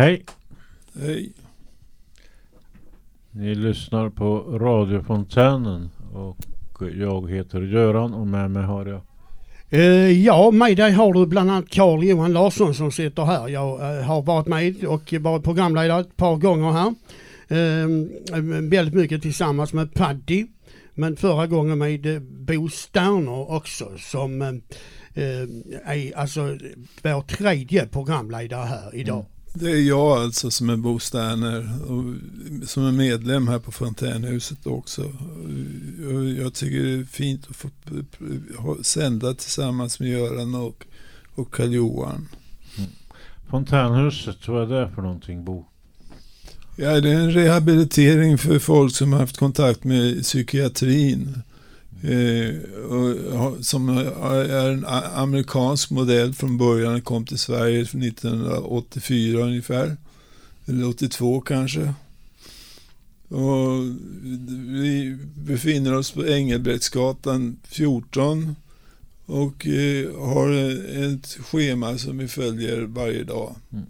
Hej! Hej. Ni lyssnar på radiofontänen och jag heter Göran och med mig har jag Eh, ja, med dig har du bland annat Carl Johan Larsson som sitter här. Jag eh, har varit med och varit programledare ett par gånger här. Eh, väldigt mycket tillsammans med Paddy. Men förra gången med Bo Sterner också som är alltså vår tredje programledare här idag. Det är jag alltså som är Bo Sterner och som är medlem här på Fontänhuset också. Jag tycker det är fint att få sända tillsammans med Göran och, och Karl-Johan. Fontänhuset. Vad är det för någonting Bo? Ja, det är en rehabilitering för folk som har haft kontakt med psykiatrin. Eh, som eh, är en amerikansk modell från början. Den kom till Sverige 1984 ungefär. Eller 82 kanske. Och vi befinner oss på Engelbrektsgatan 14. Och eh, har ett schema som vi följer varje dag. Mm.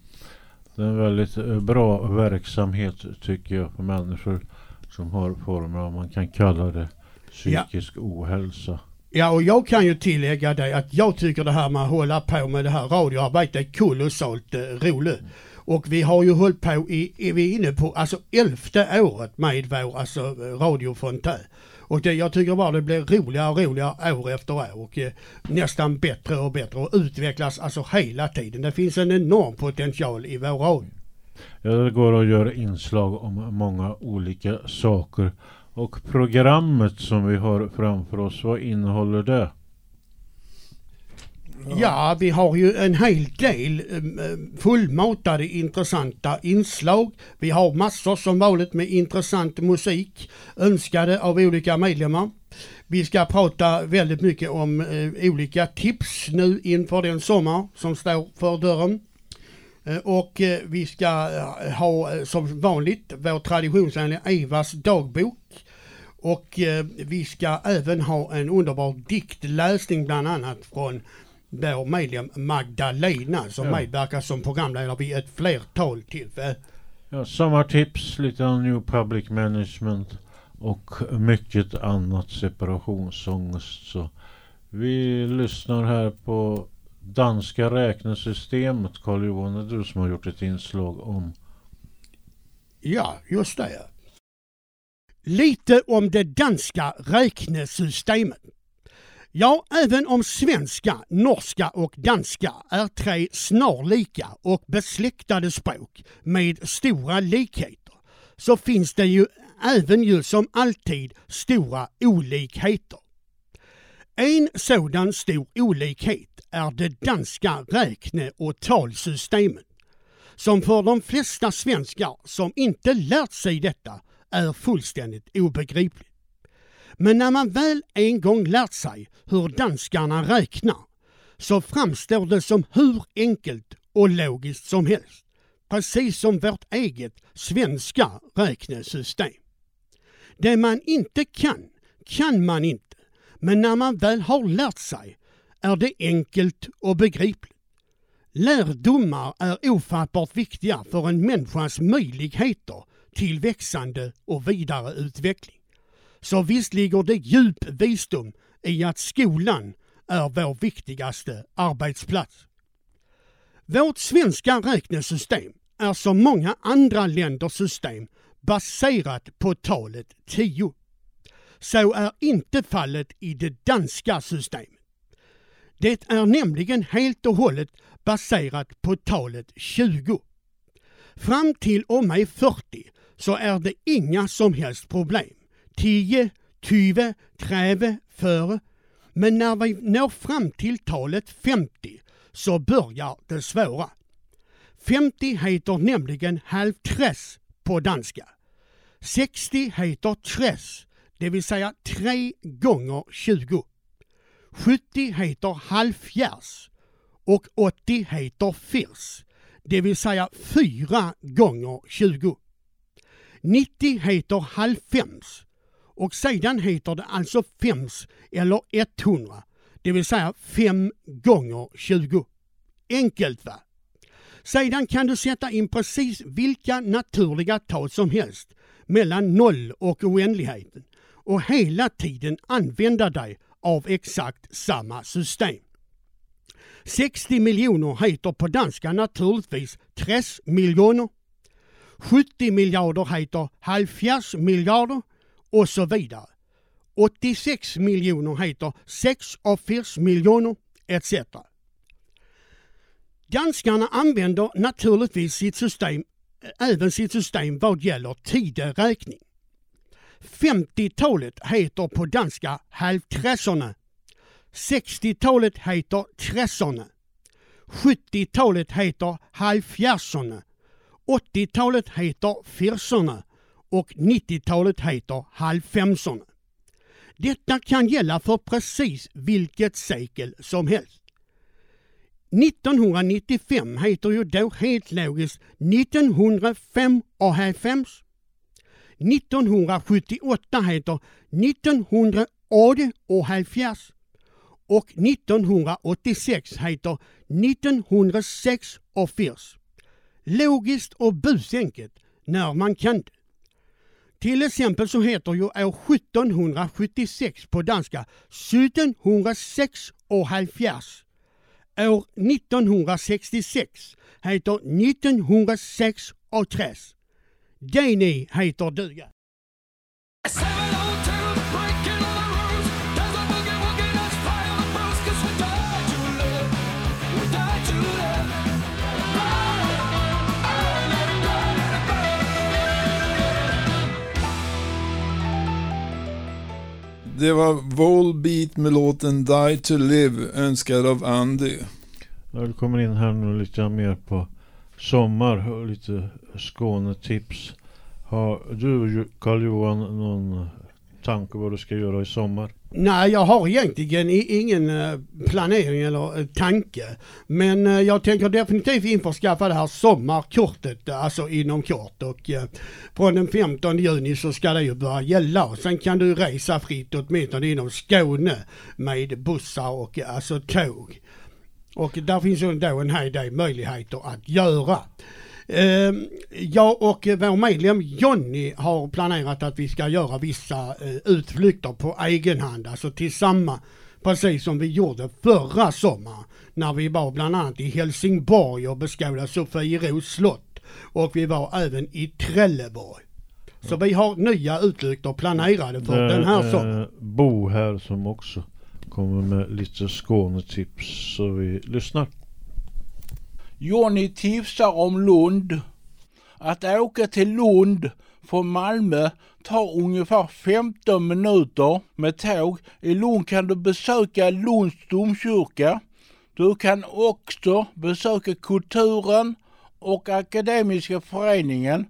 Det är en väldigt bra verksamhet tycker jag för människor som har former av, man kan kalla det psykisk ohälsa. Ja, och jag kan ju tillägga det att jag tycker det här med att hålla på med det här radioarbetet är kolossalt eh, roligt. Och vi har ju hållit på i, är vi inne på alltså elfte året med vår alltså radiofontän. Och det, jag tycker bara det blir roligare och roligare år efter år och eh, nästan bättre och bättre och utvecklas alltså hela tiden. Det finns en enorm potential i vår radio. Ja, det går att göra inslag om många olika saker. Och programmet som vi har framför oss, vad innehåller det? Ja, vi har ju en hel del eh, fullmatade intressanta inslag. Vi har massor som vanligt med intressant musik önskade av olika medlemmar. Vi ska prata väldigt mycket om eh, olika tips nu inför den sommar som står för dörren. Eh, och eh, vi ska eh, ha som vanligt vår traditionsenliga Evas dagbok. Och vi ska även ha en underbar diktläsning bland annat från vår medlem Magdalena som Ja. medverkar som programledare vid ett flertal tillfällen. Ja, sommartips, lite om New Public Management och mycket annat separationsångest. Så vi lyssnar här på danska räknesystemet. Carl Johan, det är du som har gjort ett inslag om. Ja, just det. Lite om det danska räknesystemet. Ja, även om svenska, norska och danska är tre snarlika och besläktade språk med stora likheter så finns det ju även ju som alltid stora olikheter. En sådan stor olikhet är det danska räkne och talsystemet som för de flesta svenskar som inte lärt sig detta är fullständigt obegripligt. Men när man väl en gång lärt sig hur danskarna räknar så framstår det som hur enkelt och logiskt som helst. Precis som vårt eget svenska räknesystem. Det man inte kan, kan man inte. Men när man väl har lärt sig är det enkelt och begripligt. Lärdomar är ofattbart viktiga för en människas möjligheter till växande och vidareutveckling. Så visst ligger det djup visdom i att skolan är vår viktigaste arbetsplats. Vårt svenska räknesystem är som många andra länders system baserat på talet 10. Så är inte fallet i det danska systemet. Det är nämligen helt och hållet baserat på talet 20. Fram till och med 40 så är det inga som helst problem. 10, 20, 30, före. Men när vi når fram till talet 50 så börjar det svåra. 50 heter nämligen halvtress på danska. 60 heter tress, det vill säga 3 gånger 20. 70 heter halvfjärs och 80 heter firs, det vill säga 4 gånger 20. 90 heter halvfems och sedan heter det alltså fems eller 100, det vill säga 5 gånger 20. Enkelt va? Sedan kan du sätta in precis vilka naturliga tal som helst mellan noll och oändligheten och hela tiden använda dig av exakt samma system. 60 miljoner heter på danska naturligtvis 30 miljoner. 70 miljarder heter 70 miljarder och så vidare. 86 miljoner heter 86 miljoner etc. Danskarna använder naturligtvis sitt system, även sitt system vad gäller tideräkning. 50-talet heter på danska halvtressorna. 60-talet heter tressorna. 70-talet heter halvfjärsorna. 80-talet heter firsorna och 90-talet heter halvfemsorna. Detta kan gälla för precis vilket sekel som helst. 1995 heter ju då helt logiskt 1905 och halvfems 1978 heter 1980 och 70 och 1986 heter 1906 och 40. Logiskt och busenkelt när man kan det. Till exempel så heter ju år 1776 på danska 1706 och 70. År 1966 heter 1906 och 30. Det ni heter duga. Det var Volbeat med låten Die to Live önskad av Andy. Ja, du kommer in här nu lite mer på sommar och lite Skånetips. Har du Karl-Johan någon tanke vad du ska göra i sommar? Nej, jag har egentligen ingen eh, planering eller eh, tanke. Men eh, jag tänker definitivt införskaffa det här sommarkortet, alltså inom kort. Och från den 15 juni så ska det ju börja gälla. Sen kan du resa fritt åtminstone inom Skåne med bussar och alltså tåg. Och där finns ju då en hel del möjligheter att göra. Ehm, jag och vår medlem Jonny har planerat att vi ska göra vissa eh, utflykter på egen hand, alltså tillsammans, precis som vi gjorde förra sommaren när vi var bland annat i Helsingborg och beskådade Sofieros slott och vi var även i Trelleborg. Så vi har nya utflykter planerade för det den här sommaren. Bo här som också kommer med lite Skånetips så vi lyssnar. Jonny tipsar om Lund. Att åka till Lund från Malmö tar ungefär 15 minuter med tåg. I Lund kan du besöka Lunds domkyrka. Du kan också besöka Kulturen och Akademiska föreningen.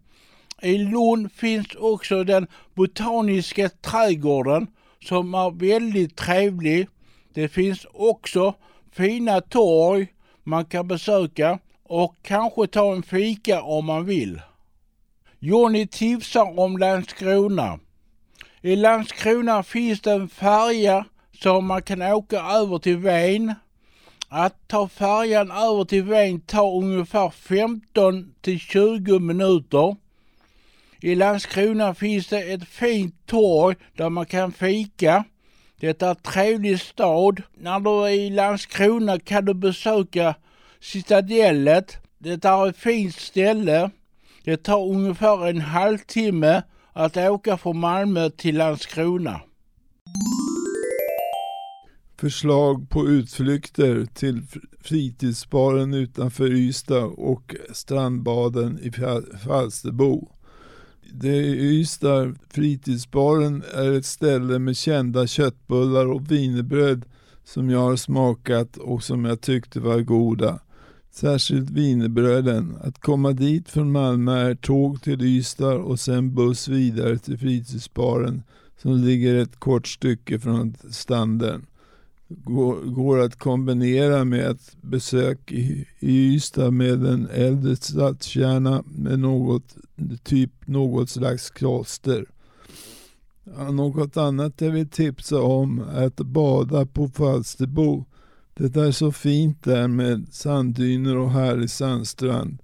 I Lund finns också den botaniska trädgården som är väldigt trevlig. Det finns också fina torg man kan besöka och kanske ta en fika om man vill. Jonny tipsar om Landskrona. I Landskrona finns det en färja som man kan åka över till Ven. Att ta färjan över till Ven tar ungefär 15 till 20 minuter. I Landskrona finns det ett fint torg där man kan fika. Det är en trevlig stad. När du är i Landskrona kan du besöka Citadellet. Det är ett fint ställe. Det tar ungefär en halvtimme att åka från Malmö till Landskrona. Förslag på utflykter till fritidsbaren utanför Ystad och strandbaden i Falsterbo. Det är Ystad fritidsbaren är ett ställe med kända köttbullar och wienerbröd som jag har smakat och som jag tyckte var goda. Särskilt wienerbröden. Att komma dit från Malmö är tåg till Ystad och sen buss vidare till fritidsbaren som ligger ett kort stycke från standen. Går, går att kombinera med ett besök i, i Ystad med en äldre stadskärna med något, typ något slags kloster. Något annat jag vill tipsa om är att bada på Falsterbo. Det är så fint där med sanddyner och härlig sandstrand.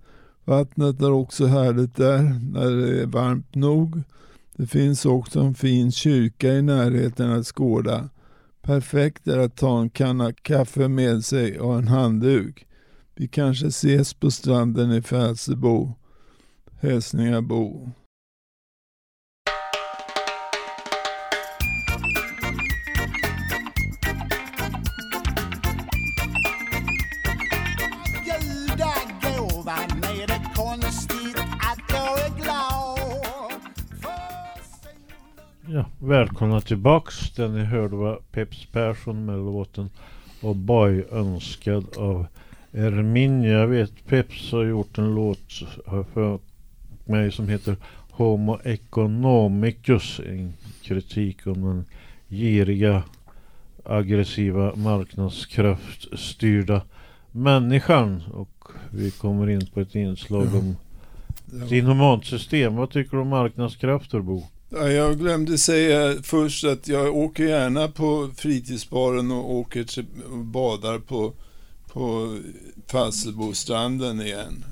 Vattnet är också härligt där när det är varmt nog. Det finns också en fin kyrka i närheten att skåda. Perfekt är att ta en kanna kaffe med sig och en handduk. Vi kanske ses på stranden i Fälsebo. Hälsningar Bo. Ja, välkomna tillbaks. Den ni hörde var Peps Persson med låten Och Boy önskad av Erminia. Jag vet Peps har gjort en låt för mig som heter Homo economicus. En kritik om den giriga, aggressiva, marknadskraftstyrda människan. Och vi kommer in på ett inslag om ett inhumant system. Vad tycker du om marknadskrafter Bo? Ja, jag glömde säga först att jag åker gärna på fritidsbaren och åker till, och badar på, på Falsterbostranden igen.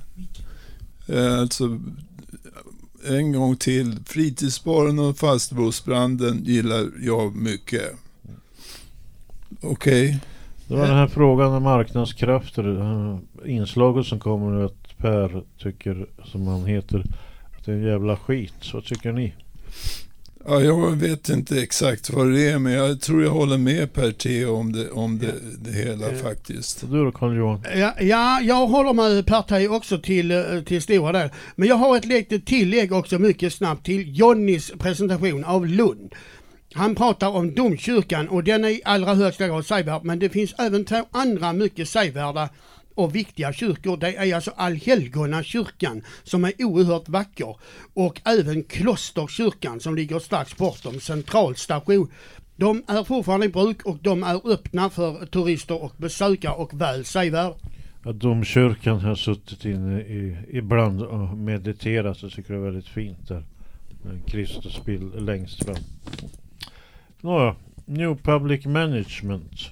Eh, alltså, en gång till. Fritidsbaren och Falsterbostranden gillar jag mycket. Okej. Det var den här frågan om marknadskrafter. Det här inslaget som kommer nu att Per tycker, som han heter, att det är en jävla skit. Så vad tycker ni? Ja, jag vet inte exakt vad det är, men jag tror jag håller med Per T om det, om det, det hela Eh, faktiskt. Så du då Carl Johan? Ja, ja, jag håller med Partaj också till, eh, till stora del. Men jag har ett litet tillägg också mycket snabbt till Jonnys presentation av Lund. Han pratar om domkyrkan och den är i allra högsta grad sevärd men det finns även två andra mycket sevärda och viktiga kyrkor. Det är alltså Allhelgonakyrkan som är oerhört vacker och även Klosterkyrkan som ligger strax bortom centralstation. De är fortfarande i bruk och de är öppna för turister och besökare och väl sägvärd. Ja, domkyrkan har suttit inne i, ibland och mediterat och tycker det är väldigt fint där. Med en Kristusbild längst fram. Nåja, New Public Management.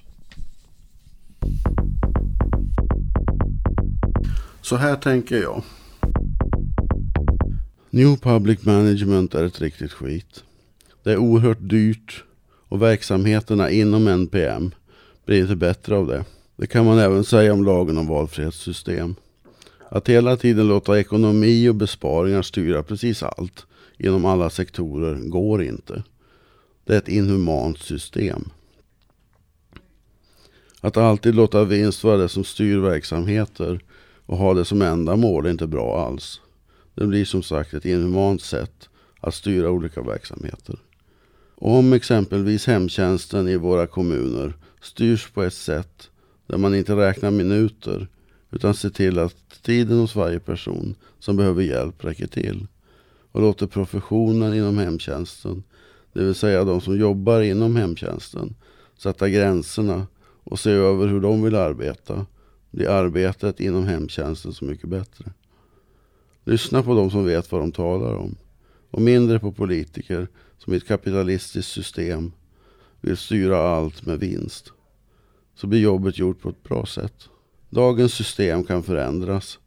Så här tänker jag. New Public Management är ett riktigt skit. Det är oerhört dyrt och verksamheterna inom NPM blir inte bättre av det. Det kan man även säga om lagen om valfrihetssystem. Att hela tiden låta ekonomi och besparingar styra precis allt inom alla sektorer går inte. Det är ett inhumant system. Att alltid låta vinst vara det som styr verksamheter och ha det som ändamål är inte bra alls. Det blir som sagt ett inhumant sätt att styra olika verksamheter. Om exempelvis hemtjänsten i våra kommuner styrs på ett sätt där man inte räknar minuter utan ser till att tiden hos varje person som behöver hjälp räcker till och låter professionen inom hemtjänsten, det vill säga de som jobbar inom hemtjänsten, sätta gränserna och se över hur de vill arbeta blir arbetet inom hemtjänsten så mycket bättre. Lyssna på de som vet vad de talar om och mindre på politiker som i ett kapitalistiskt system vill styra allt med vinst. Så blir jobbet gjort på ett bra sätt. Dagens system kan förändras.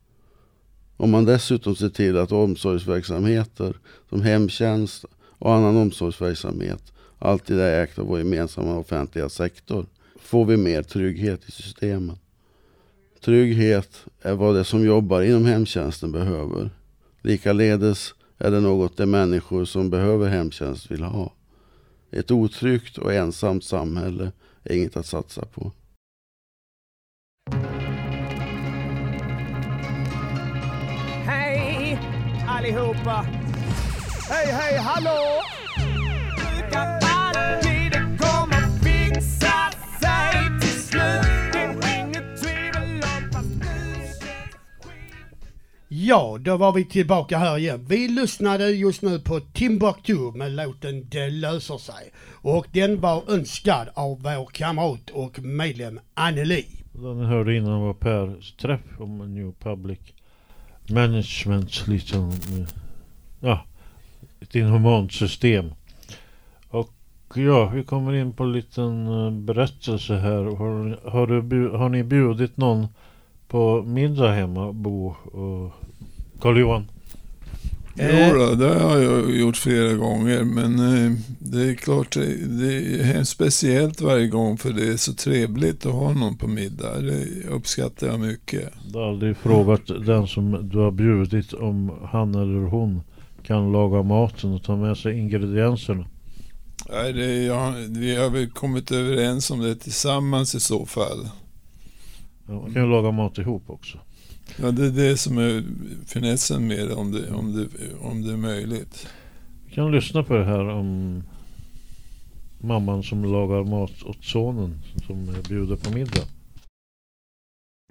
Om man dessutom ser till att omsorgsverksamheter som hemtjänst och annan omsorgsverksamhet alltid är ägt av vår gemensamma offentliga sektor får vi mer trygghet i systemen. Trygghet är vad det som jobbar inom hemtjänsten behöver. Likaledes är det något de människor som behöver hemtjänst vill ha. Ett otryggt och ensamt samhälle är inget att satsa på. Hej allihopa! Hej, hej, hallå! Ja, då var vi tillbaka här igen. Vi lyssnade just nu på Timbuktu med låten Det löser sig. Och den var önskad av vår kamrat och medlem Anneli. Den ni hörde innan var Pers träff om New Public Management. Liksom, ja, ett inhumant system. Och ja, vi kommer in på en liten eh, berättelse här. Har, har, du, har ni bjudit någon på middag hemma, Bo och Carl-Johan? Eh. Jo då, det har jag gjort flera gånger. Men eh, det är klart, det, det är hemskt speciellt varje gång för det är så trevligt att ha någon på middag. Det uppskattar jag mycket. Du har aldrig frågat den som du har bjudit om han eller hon kan laga maten och ta med sig ingredienserna. Nej, det, ja, vi har väl kommit överens om det tillsammans i så fall. Ja, man kan ju laga mat ihop också. Ja, det är det som är finessen med det om det, om det, om det är möjligt. Vi kan lyssna på det här om mamman som lagar mat åt sonen som bjuder på middag.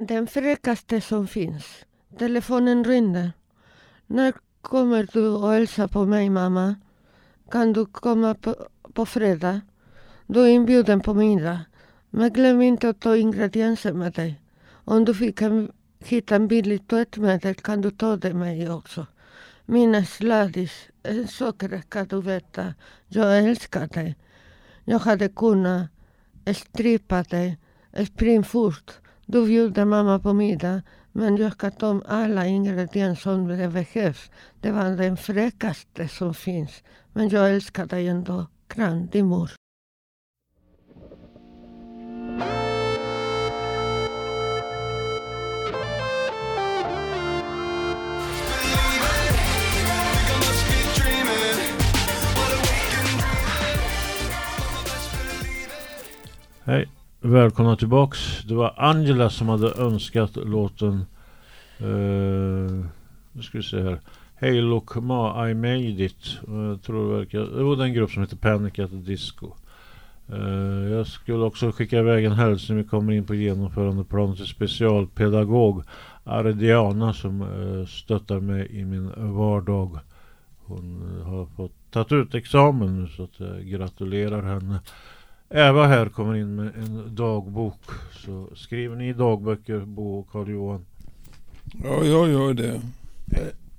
Den fräckaste som finns. Telefonen ringde. När kommer du och hälsa på mig mamma? Kan du komma på, på fredag? Du är inbjuden på middag. Men glöm inte att ta ingredienser med dig. Om du fick en, hitta en billig tvättmedel kan du ta det mig också. Mina sladdis, en socker ska du veta. Jag älskar dig. Jag hade kunnat strypa dig. Spring fort. Du bjuder mamma på middag, men jag ska ta alla ingredienser som det behövs. Det var den fräckaste som finns. Men jag älskar dig ändå. Kram, din mor. Hej, välkomna tillbaks. Det var Angela som hade önskat låten uh, Nu ska vi se här. Hey look ma I made it. Uh, Jag tror det verkar Det var den grupp som heter Panic at the Disco. Uh, Jag skulle också skicka iväg en hälsning. Vi kommer in på genomförandeplanen till specialpedagog Ardiana som uh, stöttar mig i min vardag. Hon har fått tagit ut examen nu så att jag gratulerar henne. Eva här kommer in med en dagbok. Så skriver ni dagböcker, Bo och Carl-Johan? Ja, jag gör det.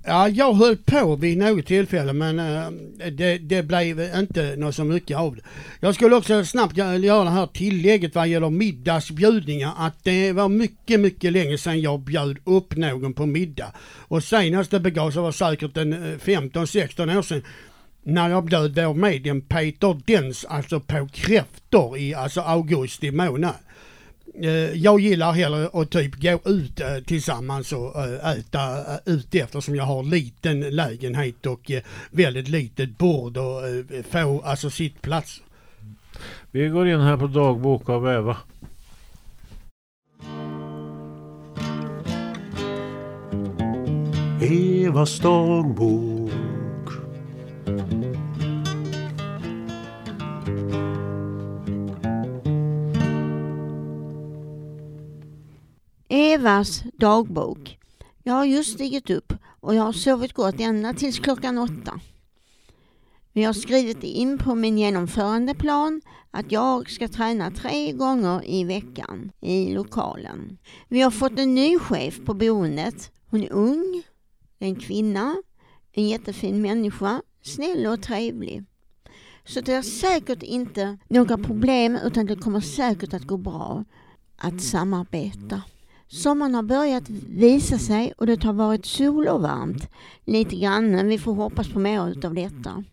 Ja, jag höll på vid något tillfälle men eh, det, det blev inte något så mycket av det. Jag skulle också snabbt gö- göra det här tillägget vad gäller middagsbjudningar att det var mycket, mycket länge sedan jag bjöd upp någon på middag. Och senast det begav sig var säkert en eh, 15-16 år sedan när jag bjöd vår medlem Peter Dens alltså på kräftor i alltså augusti månad. Eh, Jag gillar hellre att typ gå ut eh, tillsammans och eh, äta ute eftersom jag har liten lägenhet och väldigt litet bord och få alltså sittplats. Vi går in här på dagbok av Eva. Evas dagbok Evas dagbok. Jag har just stigit upp och jag har sovit gott ända tills klockan åtta. Vi har skrivit in på min genomförandeplan att jag ska träna tre gånger i veckan i lokalen. Vi har fått en ny chef på boendet. Hon är ung, det är en kvinna, en jättefin människa, snäll och trevlig. Så det är säkert inte några problem utan det kommer säkert att gå bra att samarbeta. Sommaren har börjat visa sig och det har varit sol och varmt. Lite grann, men vi får hoppas på mer utav detta.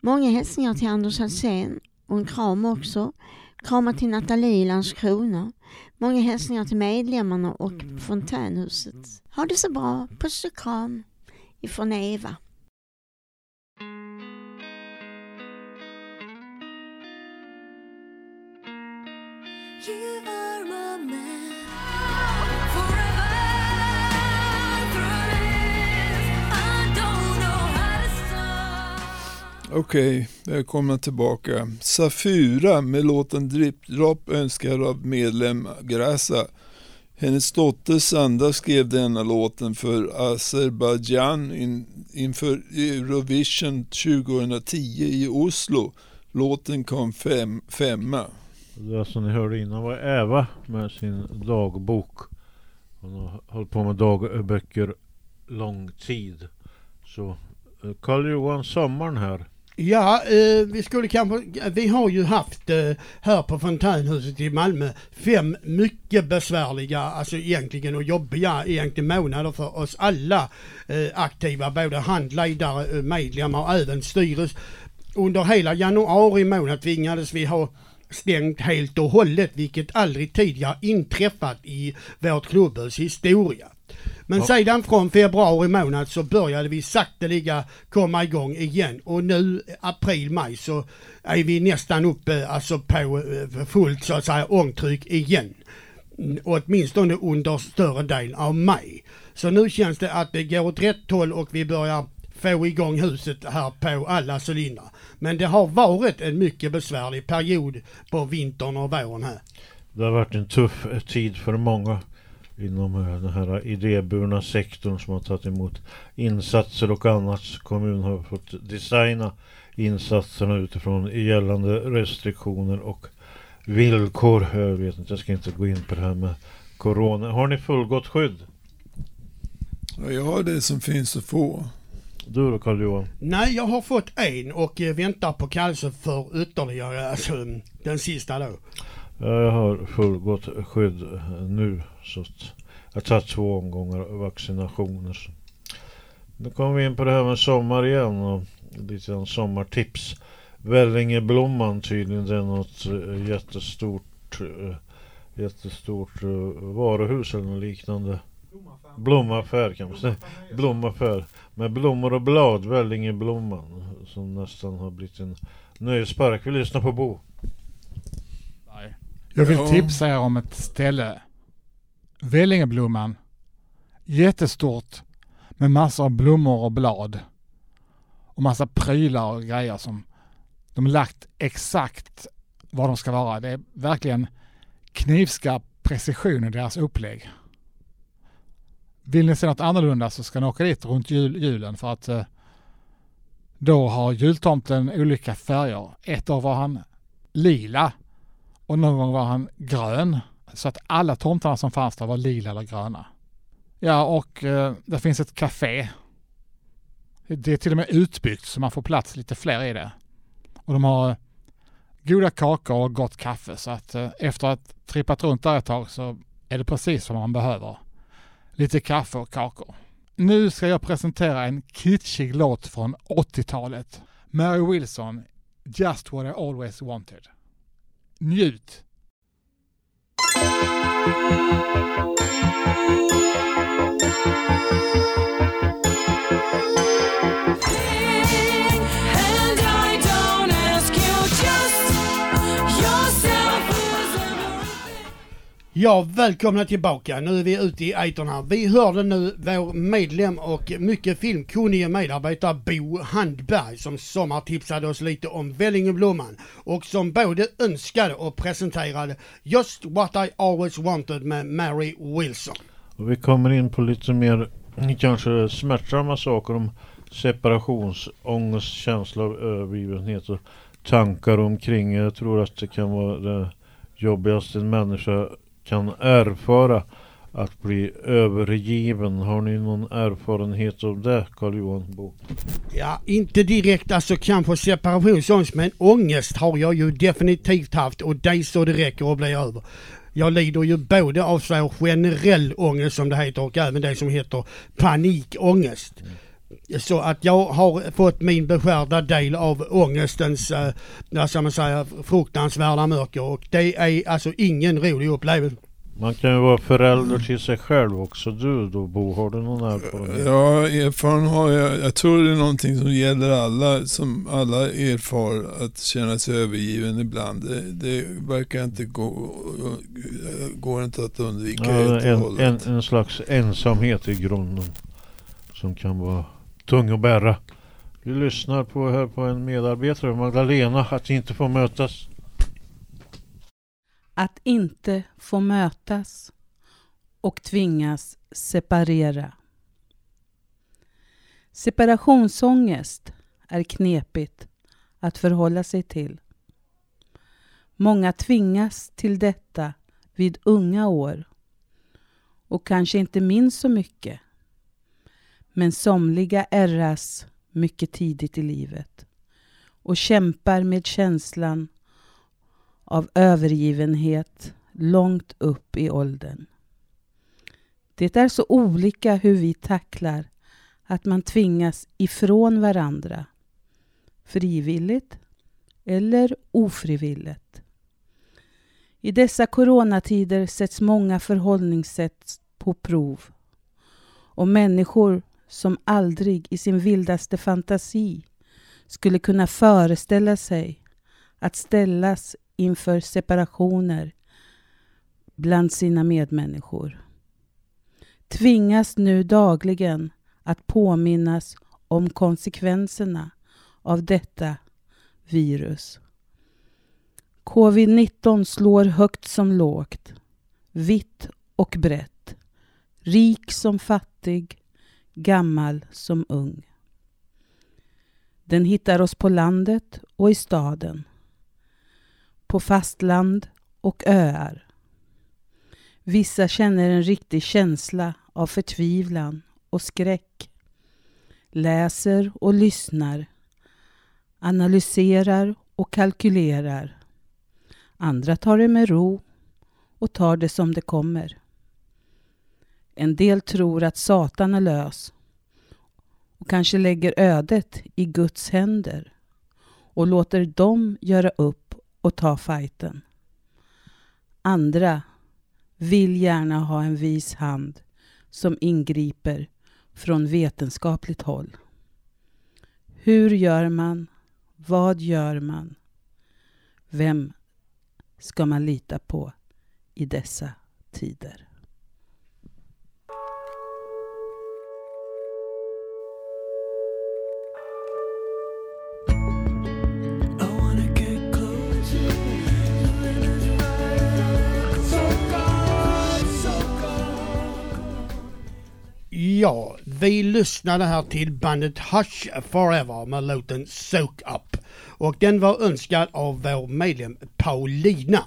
Många hälsningar till Anders Alsén och en kram också. Kramar till Nathalie i Landskrona. Många hälsningar till medlemmarna och fontänhuset. Ha det så bra. Puss och kram ifrån Eva. Okej, välkomna tillbaka. Safura med låten Drip Drop önskar av medlem Grasa. Hennes dotter Sanda skrev denna låten för Azerbajdzjan in, inför Eurovision 2010 i Oslo. Låten kom fem, femma. Det som ni hörde innan var Eva med sin dagbok. Hon har hållit på med dagböcker lång tid. Så eh, Karl-Johan sommaren här. Ja, eh, vi skulle kanske, vi har ju haft eh, här på Fontänhuset i Malmö fem mycket besvärliga, alltså egentligen och jobbiga egentligen månader för oss alla eh, aktiva, både handledare, eh, medlemmar och även styrelse. Under hela januari månad tvingades vi ha stängt helt och hållet, vilket aldrig tidigare inträffat i vårt klubbhus historia. Men Ja. sedan från februari månad så började vi sakteliga komma igång igen och nu april, maj så är vi nästan uppe alltså på eh, fullt så att säga ångtryck igen. Mm, Åtminstone under större delen av maj. Så nu känns det att det går åt rätt håll och vi börjar få igång huset här på alla cylindrar. Men det har varit en mycket besvärlig period på vintern och våren här. Det har varit en tuff eh, tid för många inom den här idéburna sektorn som har tagit emot insatser och annat. Kommunen har fått designa insatserna utifrån gällande restriktioner och villkor. Jag vet inte, jag ska inte gå in på det här med Corona. Har ni fullgott skydd? Ja, jag har det som finns att få. Du då Carl-Johan? Nej, jag har fått en och eh, väntar på kallelse för ytterligare, alltså den sista då. Ja, jag har fullgott skydd nu. Så att jag har tagit två omgångar vaccinationer. Så. Nu kommer vi in på det här med sommar igen och lite grann sommartips. Vällingeblomman tydligen, det är något eh, jättestort, eh, jättestort eh, varuhus eller något liknande. Blomaffär kan man säga. Blomaffär. Med blommor och blad, Vällingeblomman. Som nästan har blivit en nöjespark. Vi lyssnar på Bo. Jag vill tipsa er om ett ställe. Vällingeblomman. Jättestort med massor av blommor och blad. Och massa prylar och grejer som de har lagt exakt vad de ska vara. Det är verkligen knivskarp precision i deras upplägg. Vill ni se något annorlunda så ska ni åka dit runt jul, julen för att eh, då har jultomten olika färger. Ett år var han lila och någon gång var han grön. Så att alla tomtarna som fanns där var lila eller gröna. Ja, och eh, det finns ett café. Det är till och med utbyggt så man får plats lite fler i det. Och de har goda kakor och gott kaffe så att eh, efter att trippat runt där ett tag så är det precis vad man behöver. Lite kaffe och kakor. Nu ska jag presentera en kitschig låt från 80-talet. Mary Wilson, Just What I Always Wanted. njut! Thank you. Ja, välkomna tillbaka. Nu är vi ute i etern här. Vi hörde nu vår medlem och mycket filmkunnige medarbetare Bo Handberg som sommartipsade oss lite om Vällingeblomman och som både önskade och presenterade Just What I Always Wanted med Mary Wilson. Och vi kommer in på lite mer kanske smärtsamma saker om separationsångest, känsla av eh, övergivenhet och tankar omkring. Jag tror att det kan vara det jobbigaste en människa kan erfara att bli övergiven. Har ni någon erfarenhet av det, Carl-Johan Bo? Ja, inte direkt alltså kanske separationsångest men ångest har jag ju definitivt haft och det så det räcker att bli över. Jag lider ju både av så generell ångest som det heter och även det som heter panikångest. Så att jag har fått min beskärda del av ångestens, eh, vad ska man säga, fruktansvärda mörker och det är alltså ingen rolig upplevelse. Man kan ju vara förälder till sig själv också. Du då Bo, har du någon erfarenhet? Ja, erfaren har jag. Jag tror det är någonting som gäller alla, som alla erfar, att känna sig övergiven ibland. Det, det verkar inte gå, går inte att undvika Ja, helt och en, en, hållet. en slags ensamhet i grunden som kan vara tung att bära. Vi lyssnar på, här på en medarbetare, Magdalena, att inte få mötas. Att inte få mötas och tvingas separera. Separationsångest är knepigt att förhålla sig till. Många tvingas till detta vid unga år och kanske inte minns så mycket. Men somliga ärras mycket tidigt i livet och kämpar med känslan av övergivenhet långt upp i åldern. Det är så olika hur vi tacklar att man tvingas ifrån varandra, frivilligt eller ofrivilligt. I dessa coronatider sätts många förhållningssätt på prov och människor som aldrig i sin vildaste fantasi skulle kunna föreställa sig att ställas inför separationer bland sina medmänniskor tvingas nu dagligen att påminnas om konsekvenserna av detta virus. Covid-19 slår högt som lågt, vitt och brett, rik som fattig, gammal som ung. Den hittar oss på landet och i staden, på fastland och öar. Vissa känner en riktig känsla av förtvivlan och skräck. Läser och lyssnar. Analyserar och kalkylerar. Andra tar det med ro och tar det som det kommer. En del tror att Satan är lös och kanske lägger ödet i Guds händer och låter dem göra upp och ta fighten. Andra vill gärna ha en vis hand som ingriper från vetenskapligt håll. Hur gör man? Vad gör man? Vem ska man lita på i dessa tider? Ja, vi lyssnade här till bandet Hush Forever med låten Soak Up. Och den var önskad av vår medlem Paulina.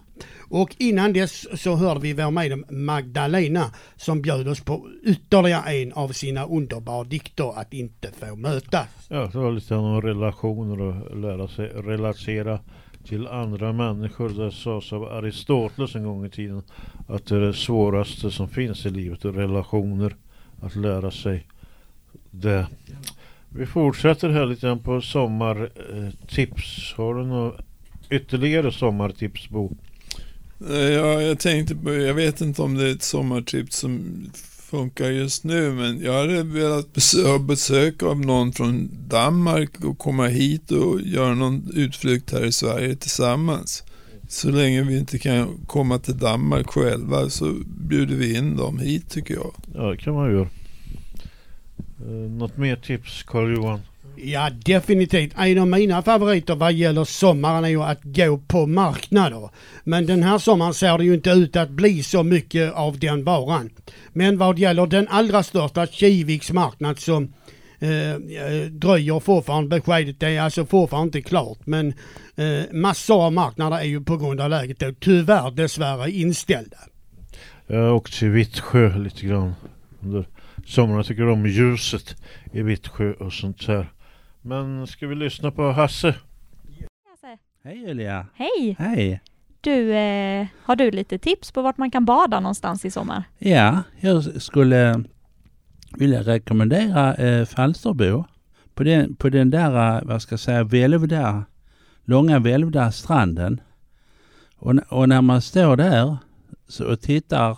Och innan dess så hörde vi vår medlem Magdalena som bjöd oss på ytterligare en av sina underbara dikter att inte få mötas. Ja, det var lite om relationer och lära sig relatera till andra människor. Det sades av Aristoteles en gång i tiden att det är det svåraste som finns i livet, relationer. Att lära sig det. Vi fortsätter här lite grann på sommartips. Eh, Har du några ytterligare sommartips Bo? Eh, ja, jag tänkte på, jag vet inte om det är ett sommartips som funkar just nu, men jag hade velat besö ha besök av någon från Danmark och komma hit och göra någon utflykt här i Sverige tillsammans. Så länge vi inte kan komma till Danmark själva så bjuder vi in dem hit tycker jag. Ja, det kan man göra. Uh, något mer tips Carl-Johan? Ja, definitivt. En av mina favoriter vad gäller sommaren är ju att gå på marknader. Men den här sommaren ser det ju inte ut att bli så mycket av den varan. Men vad gäller den allra största Kiviks marknad så eh, dröjer fortfarande beskedet. Det är alltså fortfarande inte klart. Men eh, massor av marknader är ju på grund av läget då tyvärr dessvärre inställda. Jag har åkt till Vittsjö lite grann under sommaren. Jag tycker om ljuset i Vittsjö och sånt här. Men ska vi lyssna på Hasse? Hej Julia! Hej! Hej! Du, eh, har du lite tips på vart man kan bada någonstans i sommar? Ja, jag skulle vill jag rekommendera eh, Falsterbo. På den, på den där, eh, vad ska jag säga, välvda, långa välvda stranden. Och, och när man står där så, och tittar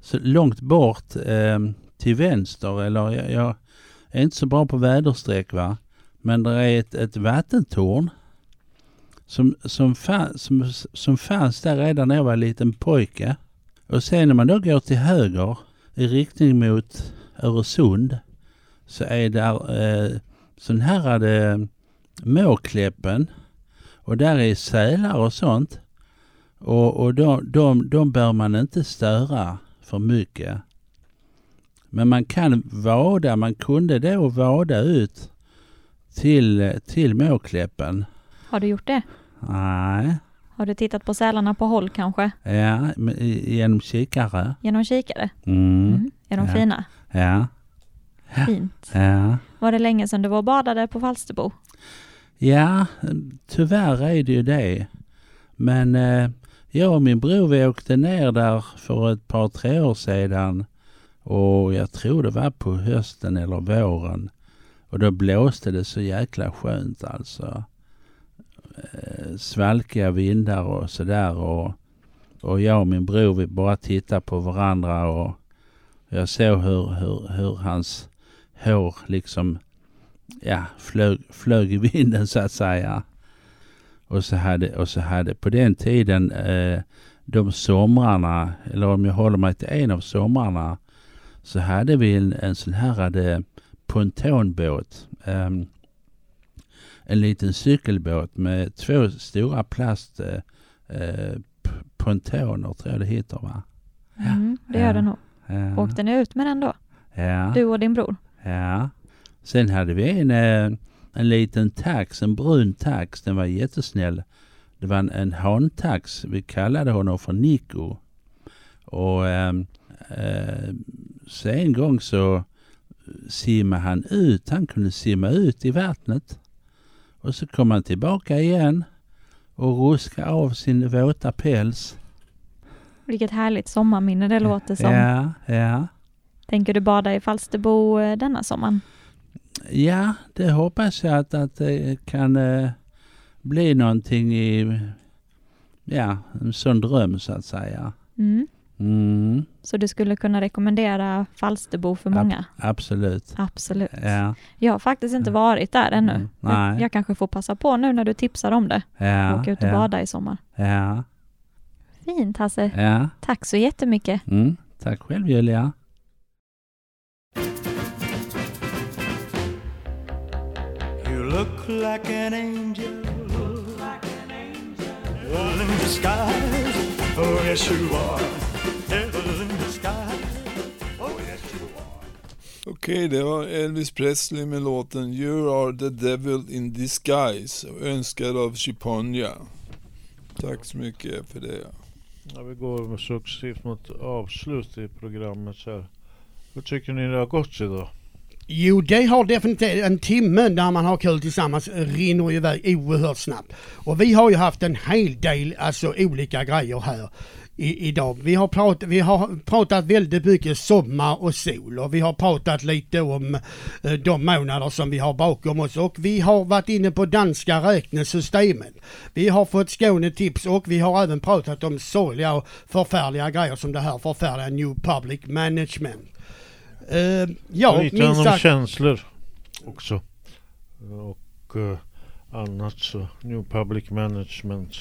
så långt bort eh, till vänster, eller jag, jag är inte så bra på väderstreck va. Men det är ett, ett vattentorn som, som, fann, som, som fanns där redan när jag var liten pojke. Och sen när man då går till höger i riktning mot Öresund så är där eh, sån här eh, Måkläppen och där är sälar och sånt. Och, och de, de, de bör man inte störa för mycket. Men man kan vada, man kunde då vada ut till, till Måkläppen. Har du gjort det? Nej. Har du tittat på sälarna på håll kanske? Ja, genom kikare. Genom kikare? Mm. Mm. Är de ja. fina? Ja. Fint. Ja. Var det länge sedan du var och badade på Falsterbo? Ja, tyvärr är det ju det. Men eh, jag och min bror vi åkte ner där för ett par, tre år sedan. Och jag tror det var på hösten eller våren. Och då blåste det så jäkla skönt alltså. Eh, svalkiga vindar och sådär. Och, och jag och min bror vi bara tittade på varandra och jag såg hur, hur, hur hans hår liksom ja, flög, flög i vinden så att säga. Och så hade, och så hade på den tiden eh, de somrarna, eller om jag håller mig till en av somrarna, så hade vi en, en sån här eh, pontonbåt. Eh, en liten cykelbåt med två stora plast eh, eh, pontoner tror jag det heter va? Mm, det gör det nog. Ja. Åkte ni ut med den då? Ja. Du och din bror? Ja. Sen hade vi en, eh, en liten tax, en brun tax. Den var jättesnäll. Det var en, en hantax. Vi kallade honom för Nico. Och ehm, eh, så en gång så simmade han ut. Han kunde simma ut i vattnet. Och så kom han tillbaka igen och ruskade av sin våta päls. Vilket härligt sommarminne det låter som. Ja, ja. Tänker du bada i Falsterbo eh, denna sommaren? Ja, det hoppas jag att, att det kan eh, bli någonting i, ja, en sån dröm så att säga. Mm. Mm, Så du skulle kunna rekommendera Falsterbo för många? absolut. Absolut. Ja, Jag har faktiskt inte varit där ännu. Mm, nej. Jag, jag kanske får passa på nu när du tipsar om det. ja, Åka ut och ja, bada i sommar. ja, Fint Hasse. ja. Tack så jättemycket. Mm, tack själv Julia. You look like an angel. Devil in disguise. Oh, yes, you are. Devil in disguise. Oh, yes, you are. Okej, det var Elvis Presley med låten You are the devil in disguise, önskad av Chiponya. Tack så mycket för det. Ja, vi går successivt mot avslut i programmet här. Hur tycker ni det har gått idag? Jo, det har definitivt en timme när man har kul tillsammans rinner iväg oerhört snabbt. Och vi har ju haft en hel del alltså olika grejer här i, idag. Vi har, prat, vi har pratat väldigt mycket sommar och sol och vi har pratat lite om eh, de månader som vi har bakom oss och vi har varit inne på danska räknesystemet. Vi har fått Skånetips och vi har även pratat om sorgliga och förfärliga grejer som det här förfärliga New Public Management. Eh, ja, Lite minst om sagt. känslor också. Och eh, annat så. New Public Management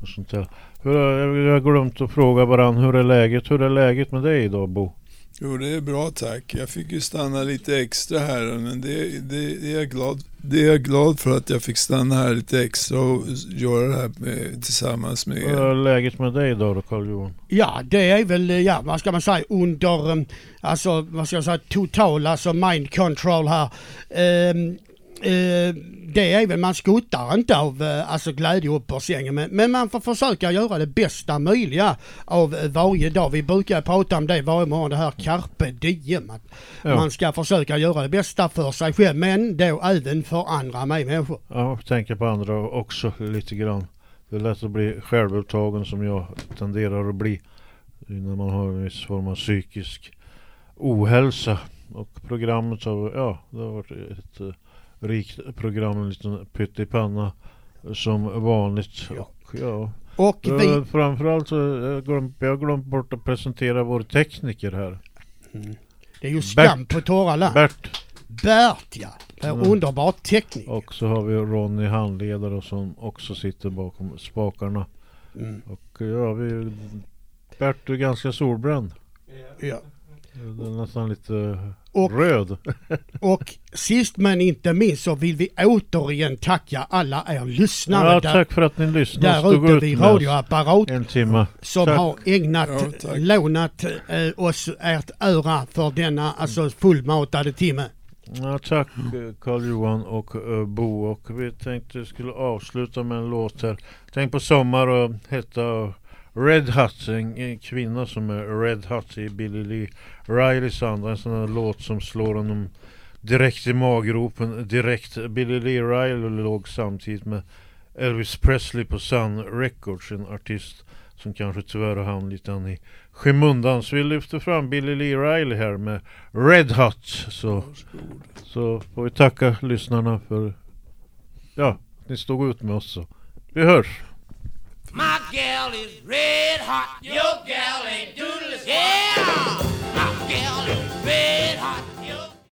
och sånt där. Hur, har- jag har glömt att fråga varandra, hur är läget? Hur är läget med dig idag Bo? Jo, det är bra tack. Jag fick ju stanna lite extra här, men det, det, det, är, jag glad, det är jag glad för att jag fick stanna här lite extra och göra det här med, tillsammans med Hur er. är läget med dig idag då Carl-Johan? Ja, det är väl, ja, vad ska man säga, under, eh, alltså, vad ska jag säga, total, alltså mind control här. Ehm, eh, det är väl, man skuttar inte av eh, alltså glädje upp ur sängen, men, men man får försöka göra det bästa möjliga av eh, varje dag. Vi brukar prata om det varje morgon, det här carpe diem. Att Ja. Man ska försöka göra det bästa för sig själv, men då även för andra medmänniskor. Ja, tänker på andra också lite grann. Det är lätt att bli självupptagen som jag tenderar att bli. När man har en viss form av psykisk ohälsa. Och programmet har, ja, det har varit ett rikt program, en liten pyttipanna som vanligt. Och, ja. Och Eh, vi, Framförallt så jag glömt, jag har glömt bort att presentera vår tekniker här. det är ju skam på torra land. Bert. Bert ja, Mm. underbar teknik. Och så har vi Ronny handledare som också sitter bakom spakarna. Mm. Och ja, vi... Bert, du är ganska solbränd. Ja. Du är nästan lite Och- röd. Och sist men inte minst så vill vi återigen tacka alla er lyssnare Ja, där, tack för att ni lyssnade. där ute ut vid radioapparat En timme. som Tack. har ägnat, Ja, lånat eh, oss ert öra för denna alltså fullmatade timme. Ja, tack Carl-Johan och eh, Bo. Och vi tänkte skulle avsluta med en låt här. Tänk på sommar och heta Red Hot. En, kvinna som är Red Hot i Billy Lee Rileys andra. En sån här låt som slår honom direkt i maggropen, direkt. Billy Lee Riley låg samtidigt med Elvis Presley på Sun Records, en artist som kanske tyvärr har hamnat lite i skymundan. Så vi lyfter fram Billy Lee Riley här med Red Hot. Så, så får vi tacka lyssnarna för ja, att ni stod ut med oss. Så. Vi hörs! My gal is red hot. Your gal ain't doodle Yeah, my gal is red hot.